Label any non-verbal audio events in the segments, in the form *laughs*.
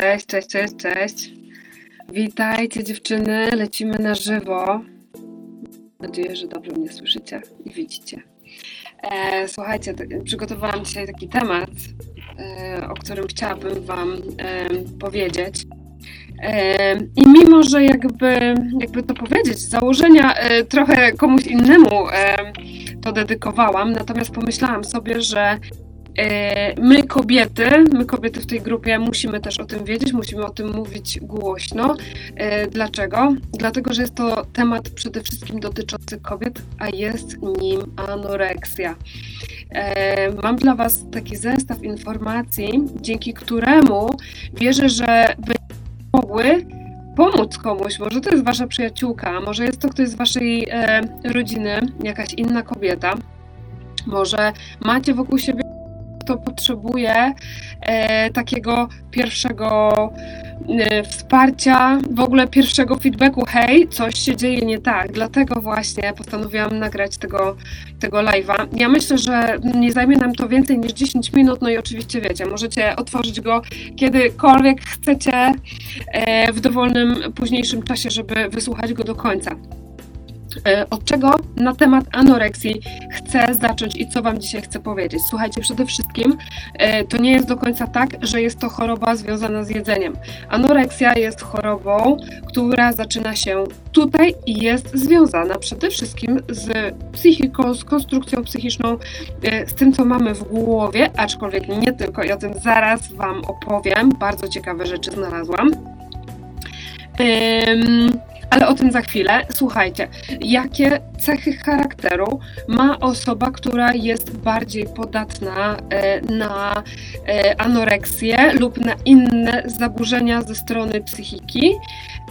Cześć, cześć, cześć, cześć. Witajcie dziewczyny, lecimy na żywo. Mam nadzieję, że dobrze mnie słyszycie i widzicie. E, słuchajcie, przygotowałam dzisiaj taki temat, e, o którym chciałabym Wam e, powiedzieć. E, I mimo, że jakby, jakby to powiedzieć, założenia e, trochę komuś innemu e, to dedykowałam, natomiast pomyślałam sobie, że my kobiety, my kobiety w tej grupie musimy też o tym wiedzieć, musimy o tym mówić głośno. E, dlaczego? Dlatego, że jest to temat przede wszystkim dotyczący kobiet, a jest nim anoreksja. E, mam dla Was taki zestaw informacji, dzięki któremu wierzę, że będziecie mogły pomóc komuś. Może to jest Wasza przyjaciółka, może jest to ktoś z Waszej rodziny, jakaś inna kobieta. Może macie wokół siebie kto potrzebuje e, takiego pierwszego e, wsparcia, w ogóle pierwszego feedbacku, hej, coś się dzieje nie tak. Dlatego właśnie postanowiłam nagrać tego, tego live'a. Ja myślę, że nie zajmie nam to więcej niż 10 minut, no i oczywiście wiecie, możecie otworzyć go kiedykolwiek chcecie e, w dowolnym późniejszym czasie, żeby wysłuchać go do końca. E, od czego na temat anoreksji chcę zacząć i co Wam dzisiaj chcę powiedzieć? Słuchajcie, przede wszystkim e, to nie jest do końca tak, że jest to choroba związana z jedzeniem. Anoreksja jest chorobą, która zaczyna się tutaj i jest związana przede wszystkim z psychiką, z konstrukcją psychiczną, e, z tym, co mamy w głowie, aczkolwiek nie tylko, i o tym zaraz Wam opowiem. Bardzo ciekawe rzeczy znalazłam. Um, ale o tym za chwilę. Słuchajcie, jakie cechy charakteru ma osoba, która jest bardziej podatna e, na e, anoreksję lub na inne zaburzenia ze strony psychiki.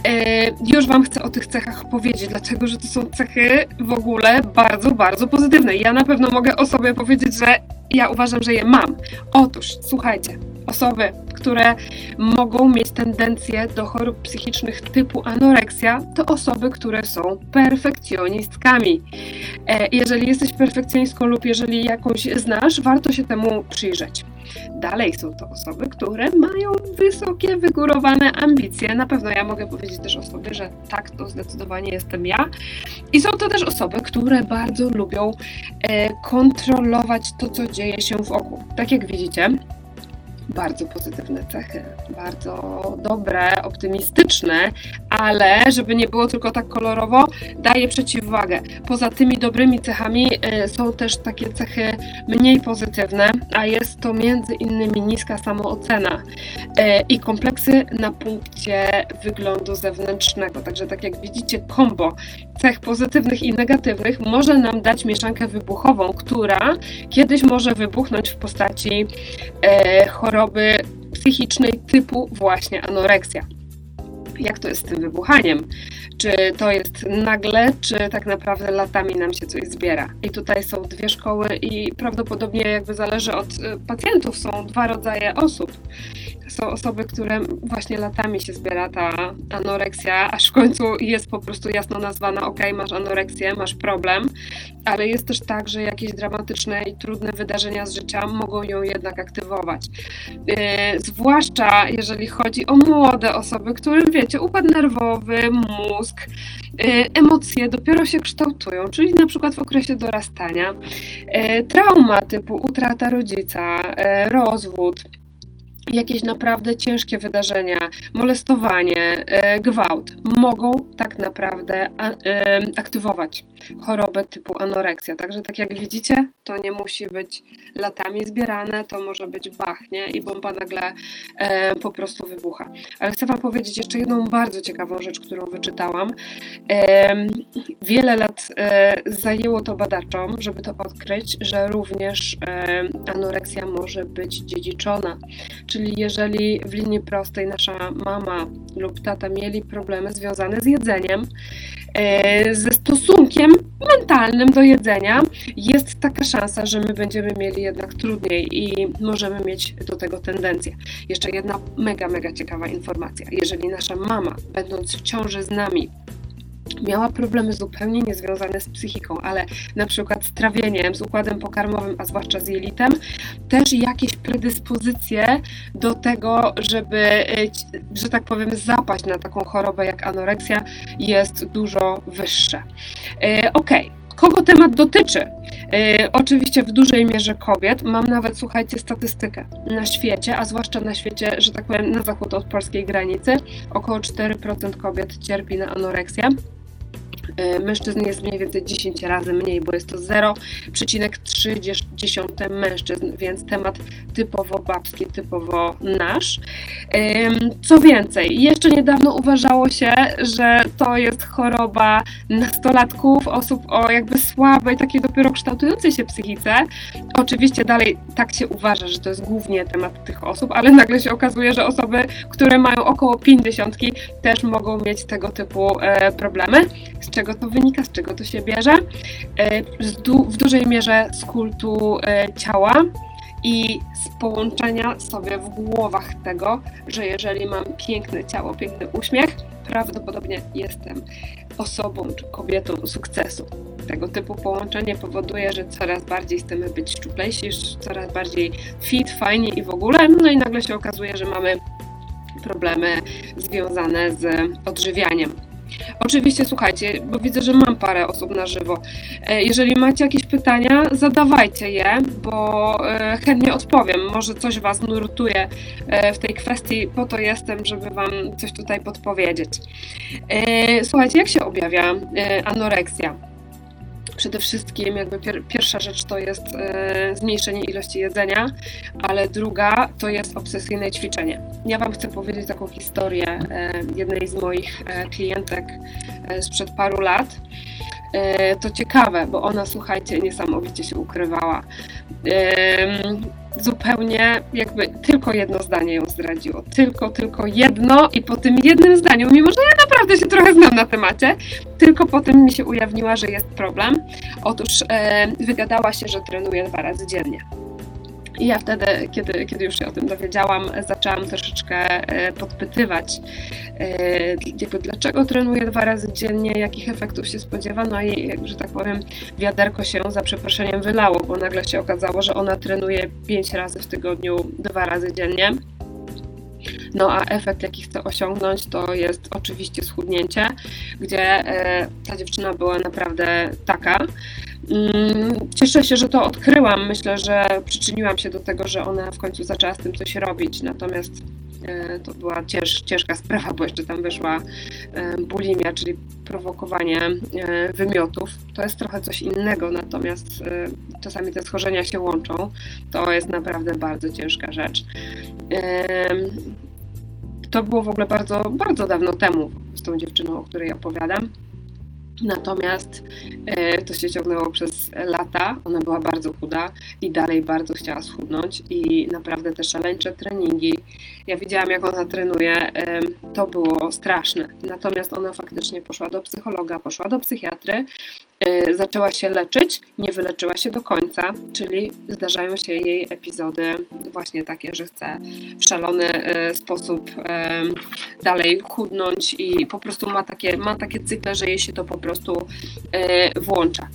E, już Wam chcę o tych cechach powiedzieć, dlatego że to są cechy w ogóle bardzo, bardzo pozytywne. Ja na pewno mogę o sobie powiedzieć, że ja uważam, że je mam. Otóż, słuchajcie, osoby, które mogą mieć tendencję do chorób psychicznych typu anoreksja, to osoby, które są perfekcjonistkami. E, jeżeli jesteś perfekcjonistką lub jeżeli jakąś znasz, warto się temu przyjrzeć. Dalej są to osoby, które mają wysokie, wygórowane ambicje. Na pewno ja mogę powiedzieć też o sobie, że tak, to zdecydowanie jestem ja. I są to też osoby, które bardzo lubią e, kontrolować to, co dzieje się wokół. Tak jak widzicie, bardzo pozytywne cechy, bardzo dobre, optymistyczne, ale żeby nie było tylko tak kolorowo, daje przeciwwagę. Poza tymi dobrymi cechami y, są też takie cechy mniej pozytywne, a jest to między innymi niska samoocena y, i kompleksy na punkcie wyglądu zewnętrznego. Także tak jak widzicie, kombo cech pozytywnych i negatywnych może nam dać mieszankę wybuchową, która kiedyś może wybuchnąć w postaci e, choroby psychicznej typu właśnie anoreksja. Jak to jest z tym wybuchaniem? Czy to jest nagle, czy tak naprawdę latami nam się coś zbiera? I tutaj są dwie szkoły, i prawdopodobnie jakby zależy od e, pacjentów, są dwa rodzaje osób są osoby, które właśnie latami się zbiera ta anoreksja, aż w końcu jest po prostu jasno nazwana, ok, masz anoreksję, masz problem, ale jest też tak, że jakieś dramatyczne i trudne wydarzenia z życia mogą ją jednak aktywować. Yy, zwłaszcza jeżeli chodzi o młode osoby, którym wiecie, układ nerwowy, mózg, yy, emocje dopiero się kształtują, czyli na przykład w okresie dorastania, yy, trauma typu utrata rodzica, rozwód jakieś naprawdę ciężkie wydarzenia, molestowanie, e, gwałt mogą tak naprawdę e, aktywować chorobę typu anoreksja. Także tak jak widzicie, to nie musi być latami zbierane, to może być bachnie i bomba nagle e, po prostu wybucha. Ale chcę Wam powiedzieć jeszcze jedną bardzo ciekawą rzecz, którą wyczytałam. Wiele lat zajęło to badaczom, żeby to odkryć, że również anoreksja może być dziedziczona Czyli jeżeli w linii prostej nasza mama lub tata mieli problemy związane z jedzeniem, e, ze stosunkiem mentalnym do jedzenia, jest taka szansa, że my będziemy mieli jednak trudniej i możemy mieć do tego tendencję. Jeszcze jedna mega, mega ciekawa informacja. Jeżeli nasza mama, będąc w ciąży z nami, miała problemy zupełnie niezwiązane z psychiką, ale na przykład z trawieniem, z układem pokarmowym, a zwłaszcza z jelitem, też jakieś predyspozycje do tego, żeby, e, że tak powiem, zapaść na taką chorobę jak anoreksja jest dużo wyższe. E, ok, kogo temat dotyczy? E, oczywiście w dużej mierze kobiet. Mam nawet, słuchajcie, statystykę na świecie, a zwłaszcza na świecie, że tak powiem, na zachód od polskiej granicy. Około 4% kobiet cierpi na anoreksję. E, mężczyzn jest mniej więcej 10 razy mniej, bo jest to 0,3 mężczyzn, więc temat typowo babski, typowo nasz. Co więcej, jeszcze niedawno uważało się, że to jest choroba nastolatków, osób o jakby słabej, takiej dopiero kształtującej się psychice. Oczywiście dalej tak się uważa, że to jest głównie temat tych osób, ale nagle się okazuje, że osoby, które mają około 50 też mogą mieć tego typu e, problemy. Z czego to wynika, z czego to się bierze? E, w dużej mierze z kultu e, ciała i z połączenia sobie w głowach tego, że jeżeli mam piękne ciało, piękny uśmiech, prawdopodobnie jestem osobą czy kobietą sukcesu. Tego typu połączenie powoduje, że coraz bardziej chcemy być szczuplejsi, coraz bardziej fit, fajnie i w ogóle, no i nagle się okazuje, że mamy problemy związane z odżywianiem. Oczywiście słuchajcie, bo widzę, że mam parę osób na żywo. E, jeżeli macie jakieś pytania, zadawajcie je, bo e, chętnie odpowiem. Może coś Was nurtuje e, w tej kwestii, po to jestem, żeby Wam coś tutaj podpowiedzieć. Słuchajcie, jak się objawia anoreksja? Przede wszystkim jakby pier pierwsza rzecz to jest e, zmniejszenie ilości jedzenia, ale druga to jest obsesyjne ćwiczenie. Ja Wam chcę powiedzieć taką historię e, jednej z moich e, klientek e, sprzed paru lat. E, to ciekawe, bo ona, słuchajcie, niesamowicie się ukrywała zupełnie jakby tylko jedno zdanie ją zdradziło. Tylko, tylko jedno i po tym jednym zdaniu, mimo że ja naprawdę się trochę znam na temacie, tylko po tym mi się ujawniła, że jest problem. Otóż e, wygadała się, że trenuje dwa razy dziennie. I ja wtedy, kiedy, kiedy już się o tym dowiedziałam, zaczęłam troszeczkę e, podpytywać, e, jakby dlaczego trenuje dwa razy dziennie, jakich efektów się spodziewa, no i, że tak powiem, wiaderko się za przeproszeniem wylało, bo nagle się okazało, że ona trenuje pięć razy w tygodniu, dwa razy dziennie. No a efekt, jaki chcę osiągnąć, to jest oczywiście schudnięcie, gdzie e, ta dziewczyna była naprawdę taka, cieszę się, że to odkryłam. Myślę, że przyczyniłam się do tego, że ona w końcu zaczęła z tym coś robić. Natomiast e, to była cięż, ciężka sprawa, bo jeszcze tam wyszła e, bulimia, czyli prowokowanie e, wymiotów. To jest trochę coś innego, natomiast czasami te schorzenia się łączą. To jest naprawdę bardzo ciężka rzecz. To było w ogóle bardzo, bardzo dawno temu z tą dziewczyną, o której opowiadam. Natomiast e, to się ciągnęło przez lata. Ona była bardzo chuda i dalej bardzo chciała schudnąć i naprawdę te szaleńcze treningi. Ja widziałam, jak ona trenuje, to było straszne. Natomiast ona faktycznie poszła do psychologa, poszła do psychiatry zaczęła się leczyć, nie wyleczyła się do końca, czyli zdarzają się jej epizody właśnie takie, że chce w szalony y, sposób dalej chudnąć i po prostu ma takie, ma takie cykle, że jej się to po prostu y, włącza.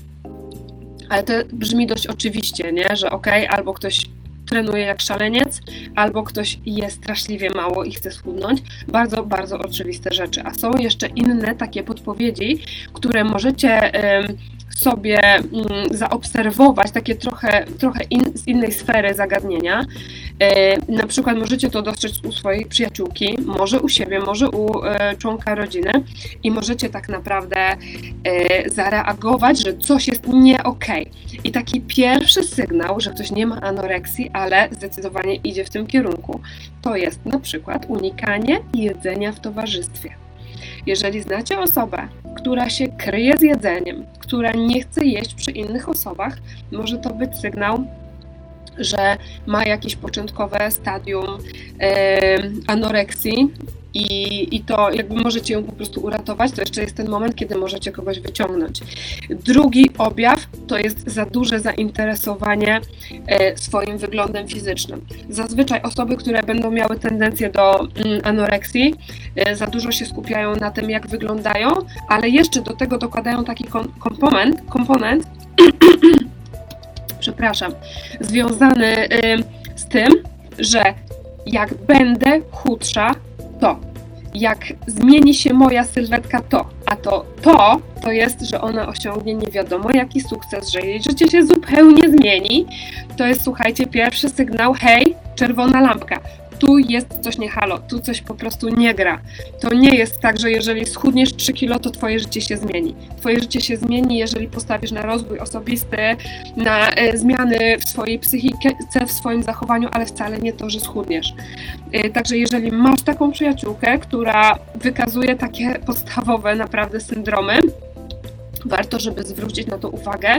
Ale to brzmi dość oczywiście, nie? że ok, albo ktoś trenuje jak szaleniec, albo ktoś je straszliwie mało i chce schudnąć. Bardzo, bardzo oczywiste rzeczy. A są jeszcze inne takie podpowiedzi, które możecie sobie mm, zaobserwować, takie trochę, trochę in, z innej sfery zagadnienia. E, na przykład możecie to dostrzec u swojej przyjaciółki, może u siebie, może u e, członka rodziny i możecie tak naprawdę e, zareagować, że coś jest nie okej. Okay. I taki pierwszy sygnał, że ktoś nie ma anoreksji, ale zdecydowanie idzie w tym kierunku, to jest na przykład unikanie jedzenia w towarzystwie. Jeżeli znacie osobę, która się kryje z jedzeniem, która nie chce jeść przy innych osobach, może to być sygnał, że ma jakieś początkowe stadium anoreksji, i, i to jakby możecie ją po prostu uratować, to jeszcze jest ten moment, kiedy możecie kogoś wyciągnąć. Drugi objaw to jest za duże zainteresowanie e, swoim wyglądem fizycznym. Zazwyczaj osoby, które będą miały tendencję do mm, anoreksji, e, za dużo się skupiają na tym, jak wyglądają, ale jeszcze do tego dokładają taki komponent, komponent *clears throat* przepraszam, związany z tym, że jak będę chudsza, to. Jak zmieni się moja sylwetka, to. A to to, to jest, że ona osiągnie nie wiadomo jaki sukces, że jej życie się zupełnie zmieni. To jest, słuchajcie, pierwszy sygnał, hej, czerwona lampka tu jest coś nie halo, tu coś po prostu nie gra. To nie jest tak, że jeżeli schudniesz 3 kilo, to twoje życie się zmieni. Twoje życie się zmieni, jeżeli postawisz na rozwój osobisty, na e, zmiany w swojej psychice, w swoim zachowaniu, ale wcale nie to, że schudniesz. E, także jeżeli masz taką przyjaciółkę, która wykazuje takie podstawowe naprawdę syndromy, warto, żeby zwrócić na to uwagę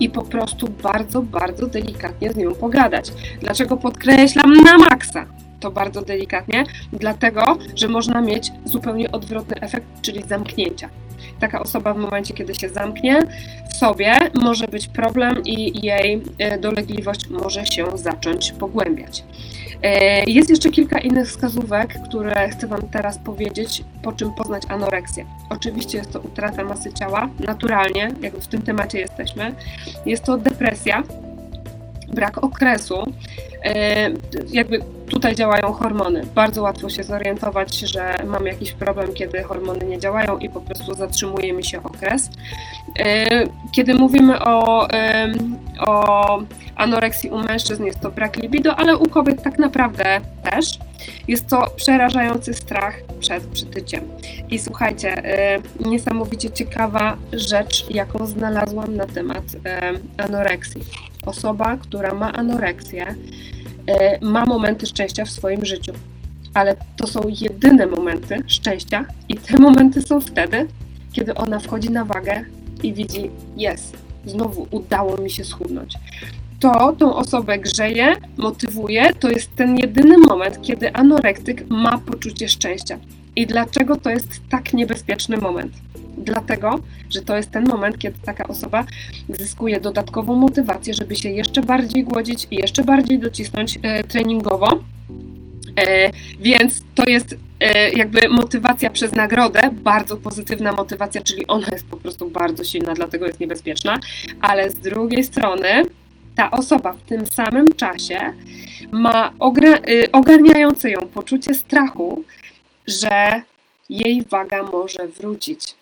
i po prostu bardzo, bardzo delikatnie z nią pogadać. Dlaczego podkreślam na maksa? To bardzo delikatnie, dlatego, że można mieć zupełnie odwrotny efekt, czyli zamknięcia. Taka osoba w momencie, kiedy się zamknie w sobie, może być problem i jej e, dolegliwość może się zacząć pogłębiać. E, jest jeszcze kilka innych wskazówek, które chcę Wam teraz powiedzieć, po czym poznać anoreksję. Oczywiście jest to utrata masy ciała, naturalnie, jak w tym temacie jesteśmy. Jest to depresja, brak okresu, e, jakby tutaj działają hormony. Bardzo łatwo się zorientować, że mam jakiś problem, kiedy hormony nie działają i po prostu zatrzymuje mi się okres. E, kiedy mówimy o, o anoreksji u mężczyzn, jest to brak libido, ale u kobiet tak naprawdę też. Jest to przerażający strach przed przytyciem. I słuchajcie, e, niesamowicie ciekawa rzecz, jaką znalazłam na temat anoreksji. Osoba, która ma anoreksję, E, ma momenty szczęścia w swoim życiu. Ale to są jedyne momenty szczęścia, i te momenty są wtedy, kiedy ona wchodzi na wagę i widzi: Jest, znowu udało mi się schudnąć. To tą osobę grzeje, motywuje. To jest ten jedyny moment, kiedy anorektyk ma poczucie szczęścia. I dlaczego to jest tak niebezpieczny moment? Dlatego, że to jest ten moment, kiedy taka osoba zyskuje dodatkową motywację, żeby się jeszcze bardziej głodzić i jeszcze bardziej docisnąć e, treningowo. E, więc to jest e, jakby motywacja przez nagrodę, bardzo pozytywna motywacja, czyli ona jest po prostu bardzo silna, dlatego jest niebezpieczna, ale z drugiej strony ta osoba w tym samym czasie ma ogarniające ją poczucie strachu, że jej waga może wrócić.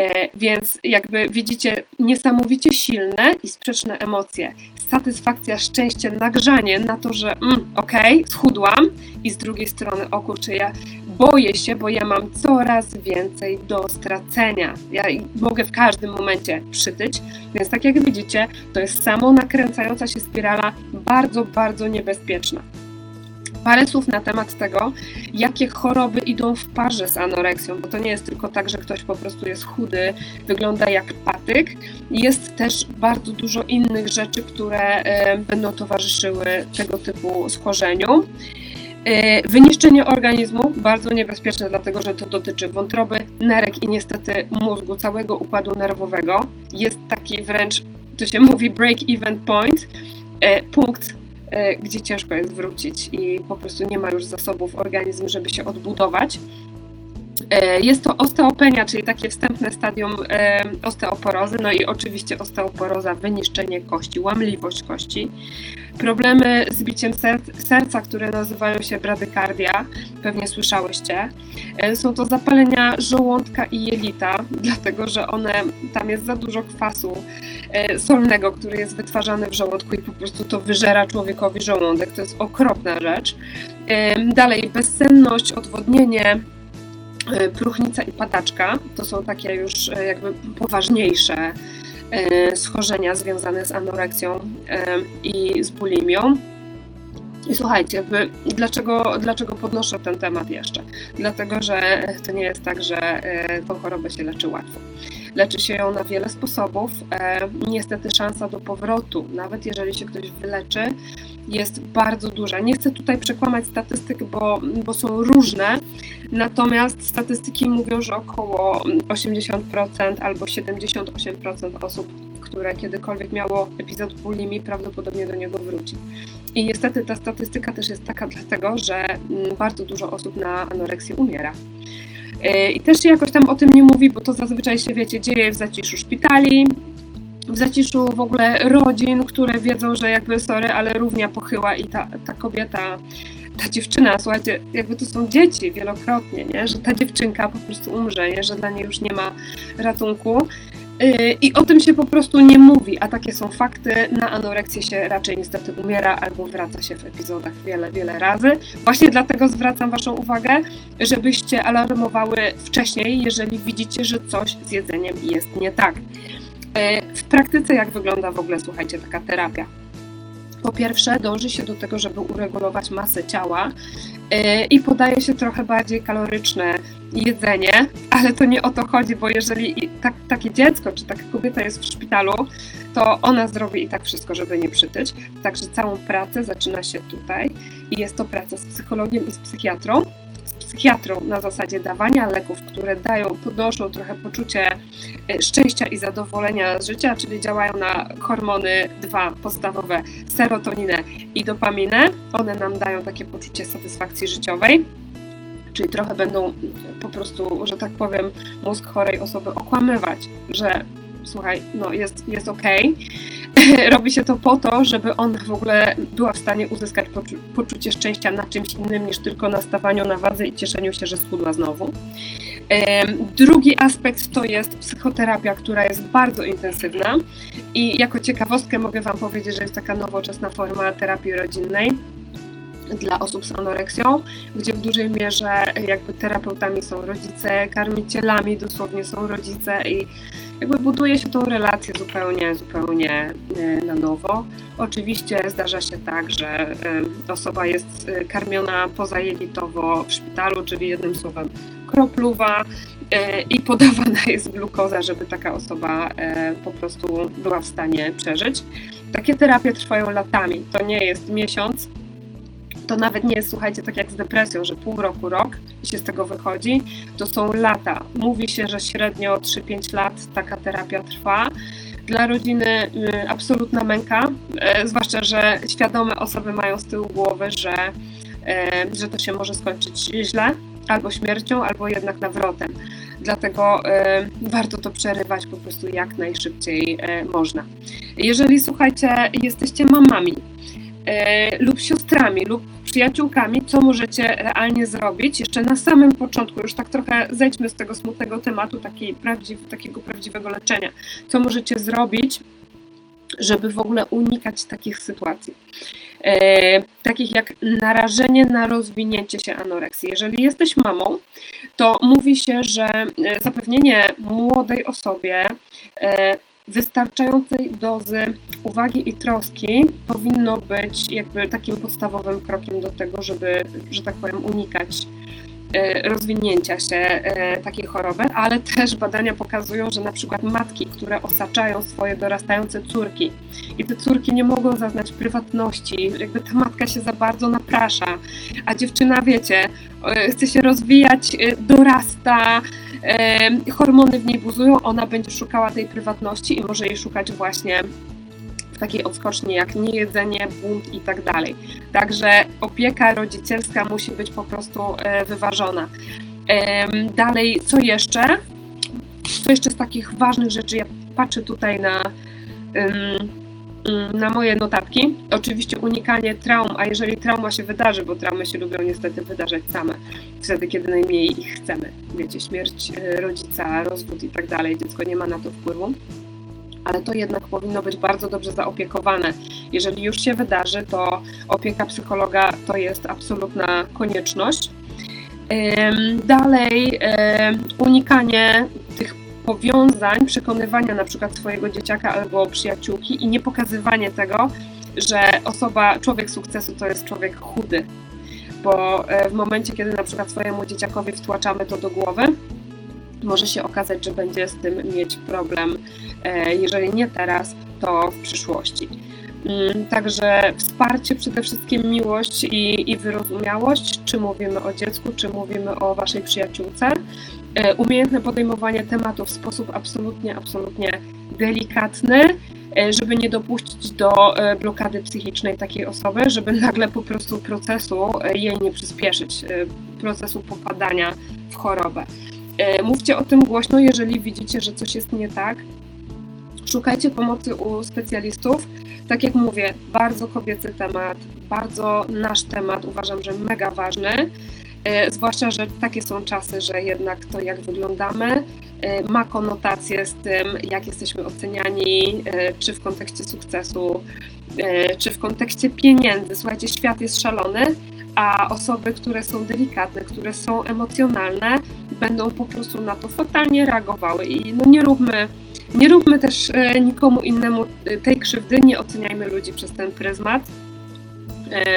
E, więc jakby widzicie niesamowicie silne i sprzeczne emocje. Satysfakcja, szczęście, nagrzanie na to, że mm, okej, okay, schudłam i z drugiej strony, o kurczę, ja boję się, bo ja mam coraz więcej do stracenia. Ja mogę w każdym momencie przytyć, więc tak jak widzicie, to jest samo nakręcająca się spirala bardzo, bardzo niebezpieczna. Parę słów na temat tego, jakie choroby idą w parze z anoreksją, bo to nie jest tylko tak, że ktoś po prostu jest chudy, wygląda jak patyk. Jest też bardzo dużo innych rzeczy, które będą towarzyszyły tego typu schorzeniu. E, wyniszczenie organizmu bardzo niebezpieczne, dlatego że to dotyczy wątroby, nerek i niestety mózgu, całego układu nerwowego. Jest taki wręcz, to się mówi break-even point, e, punkt gdzie ciężko jest wrócić i po prostu nie ma już zasobów organizm, żeby się odbudować. E, jest to osteopenia, czyli takie wstępne stadium e, osteoporozy, no i oczywiście osteoporoza, wyniszczenie kości, łamliwość kości. Problemy z biciem serca, które nazywają się bradykardia, pewnie słyszałyście. Są to zapalenia żołądka i jelita, *laughs* dlatego że one, tam jest za dużo kwasu E, solnego, który jest wytwarzany w żołądku i po prostu to wyżera człowiekowi żołądek. To jest okropna rzecz. Dalej, bezsenność, odwodnienie, e, próchnica i padaczka. To są takie już e, jakby poważniejsze schorzenia związane z anoreksją i z bulimią. I słuchajcie, dlaczego, dlaczego podnoszę ten temat jeszcze? Dlatego, że to nie jest tak, że tą chorobę się leczy łatwo. Leczy się ją na wiele sposobów. E, niestety szansa do powrotu, nawet jeżeli się ktoś wyleczy, jest bardzo duża. Nie chcę tutaj przekłamać statystyk, bo, bo są różne, natomiast statystyki mówią, że około 80% albo 78% osób, które kiedykolwiek miało epizod bulimii, prawdopodobnie do niego wróci. I niestety ta statystyka też jest taka dlatego, że mm, bardzo dużo osób na anoreksję umiera. E, I też się jakoś tam o tym nie mówi, bo to zazwyczaj się, wiecie, dzieje w zaciszu szpitali, w zaciszu w ogóle rodzin, które wiedzą, że jakby sorry, ale równia pochyła i ta, ta kobieta, ta dziewczyna, słuchajcie, jakby to są dzieci wielokrotnie, nie? że ta dziewczynka po prostu umrze, nie? że dla niej już nie ma ratunku. Y, I o tym się po prostu nie mówi, a takie są fakty. Na anoreksję się raczej niestety umiera albo wraca się w epizodach wiele, wiele razy. Właśnie dlatego zwracam Waszą uwagę, żebyście alarmowały wcześniej, jeżeli widzicie, że coś z jedzeniem jest nie tak. E, w praktyce jak wygląda w ogóle, słuchajcie, taka terapia? Po pierwsze, dąży się do tego, żeby uregulować masę ciała e, i podaje się trochę bardziej kaloryczne jedzenie, ale to nie o to chodzi, bo jeżeli tak, takie dziecko czy taka kobieta jest w szpitalu, to ona zrobi i tak wszystko, żeby nie przytyć. Także całą pracę zaczyna się tutaj i jest to praca z psychologiem i z psychiatrą psychiatrą na zasadzie dawania leków, które dają, podnoszą trochę poczucie e, szczęścia i zadowolenia z życia, czyli działają na hormony dwa podstawowe, serotoninę i dopaminę. One nam dają takie poczucie satysfakcji życiowej czyli trochę będą po prostu, że tak powiem, mózg chorej osoby okłamywać, że słuchaj, no jest, jest okej. Okay. *laughs* Robi się to po to, żeby ona w ogóle była w stanie uzyskać poczu poczucie szczęścia na czymś innym niż tylko na stawaniu na wadze i cieszeniu się, że schudła znowu. Drugi aspekt to jest psychoterapia, która jest bardzo intensywna i jako ciekawostkę mogę Wam powiedzieć, że jest taka nowoczesna forma terapii rodzinnej dla osób z anoreksją, gdzie w dużej mierze jakby terapeutami są rodzice, karmicielami dosłownie są rodzice i jakby buduje się tą relację zupełnie, zupełnie e, na nowo. Oczywiście zdarza się tak, że e, osoba jest e, karmiona pozajelitowo w szpitalu, czyli jednym słowem kropluwa i podawana *laughs* jest glukoza, żeby taka osoba po prostu była w stanie przeżyć. Takie terapie trwają latami, to nie jest miesiąc, to nawet nie jest, słuchajcie, tak jak z depresją, że pół roku, rok się z tego wychodzi, to są lata. Mówi się, że średnio 3-5 lat taka terapia trwa. Dla rodziny y, absolutna męka, y, zwłaszcza, że świadome osoby mają z tyłu głowy, że, y, że to się może skończyć źle, albo śmiercią, albo jednak nawrotem. Dlatego warto to przerywać po prostu jak najszybciej można. Jeżeli słuchajcie, jesteście mamami, lub siostrami, lub przyjaciółkami, co możecie realnie zrobić jeszcze na samym początku, już tak trochę zejdźmy z tego smutnego tematu prawdziw, takiego prawdziwego leczenia. Co możecie zrobić, żeby w ogóle unikać takich sytuacji? E, takich jak narażenie na rozwinięcie się anoreksji. Jeżeli jesteś mamą, to mówi się, że e, zapewnienie młodej osobie e, wystarczającej dozy uwagi i troski powinno być jakby takim podstawowym krokiem do tego, żeby, że tak powiem, unikać e, rozwinięcia się e, takiej choroby, ale też badania pokazują, że na przykład matki, które osaczają swoje dorastające córki i te córki nie mogą zaznać prywatności, jakby ta matka się za bardzo naprasza, a dziewczyna, wiecie, e, chce się rozwijać, dorasta, hormony w niej buzują, ona będzie szukała tej prywatności i może jej szukać właśnie w takiej odskoczni jak niejedzenie, bunt i tak dalej. Także opieka rodzicielska musi być po prostu e, wyważona. Dalej, co jeszcze? Co jeszcze z takich ważnych rzeczy? Ja patrzę tutaj na na moje notatki. Oczywiście unikanie traum, a jeżeli trauma się wydarzy, bo traumy się lubią niestety wydarzać same, wtedy kiedy najmniej ich chcemy. Wiecie, śmierć e, rodzica, rozwód i tak dalej, dziecko nie ma na to wpływu. Ale to jednak powinno być bardzo dobrze zaopiekowane. Jeżeli już się wydarzy, to opieka psychologa to jest absolutna konieczność. Dalej, unikanie tych powiązań, przekonywania na przykład swojego dzieciaka albo przyjaciółki i nie pokazywanie tego, że osoba, człowiek sukcesu to jest człowiek chudy. Bo e, w momencie, kiedy na przykład swojemu dzieciakowi wtłaczamy to do głowy, może się okazać, że będzie z tym mieć problem, e, jeżeli nie teraz, to w przyszłości. Mm, także wsparcie, przede wszystkim miłość i, i wyrozumiałość, czy mówimy o dziecku, czy mówimy o waszej przyjaciółce. E, umiejętne podejmowanie tematów w sposób absolutnie, absolutnie delikatny, e, żeby nie dopuścić do e, blokady psychicznej takiej osoby, żeby nagle po prostu procesu jej nie przyspieszyć, procesu popadania w chorobę. Mówcie o tym głośno, jeżeli widzicie, że coś jest nie tak. Szukajcie pomocy u specjalistów. Tak jak mówię, bardzo kobiecy temat, bardzo nasz temat, uważam, że mega ważny. E, zwłaszcza, że takie są czasy, że jednak to, jak wyglądamy, e, ma konotację z tym, jak jesteśmy oceniani, e, czy w kontekście sukcesu, czy w kontekście pieniędzy. Słuchajcie, świat jest szalony, a osoby, które są delikatne, które są emocjonalne, będą po prostu na to fatalnie reagowały. I no nie róbmy, nie róbmy też nikomu innemu tej krzywdy, nie oceniajmy ludzi przez ten pryzmat,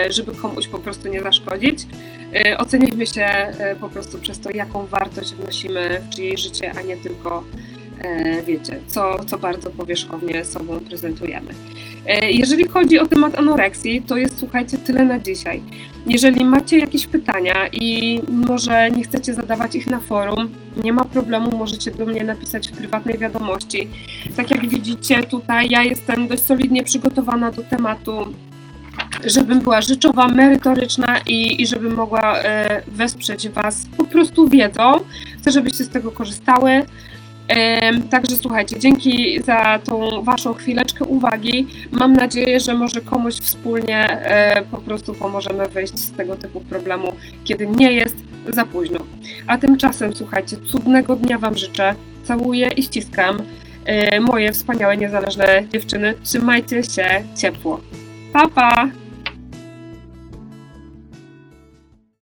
żeby komuś po prostu nie zaszkodzić. E, ocenijmy się e, po prostu przez to, jaką wartość wnosimy w czyjeś życie, a nie tylko e, wiecie, co, co bardzo powierzchownie sobą prezentujemy. Jeżeli chodzi o temat anoreksji, to jest słuchajcie tyle na dzisiaj. Jeżeli macie jakieś pytania i może nie chcecie zadawać ich na forum, nie ma problemu, możecie do mnie napisać w prywatnej wiadomości. Tak jak widzicie tutaj, ja jestem dość solidnie przygotowana do tematu żebym była rzeczowa, merytoryczna i, i żebym mogła e, wesprzeć Was po prostu wiedzą. Chcę, żebyście z tego korzystały. E, także słuchajcie, dzięki za tą Waszą chwileczkę uwagi. Mam nadzieję, że może komuś wspólnie e, po prostu pomożemy wyjść z tego typu problemu, kiedy nie jest za późno. A tymczasem, słuchajcie, cudnego dnia Wam życzę. Całuję i ściskam. Moje wspaniałe, niezależne dziewczyny. Trzymajcie się ciepło. Pa, pa!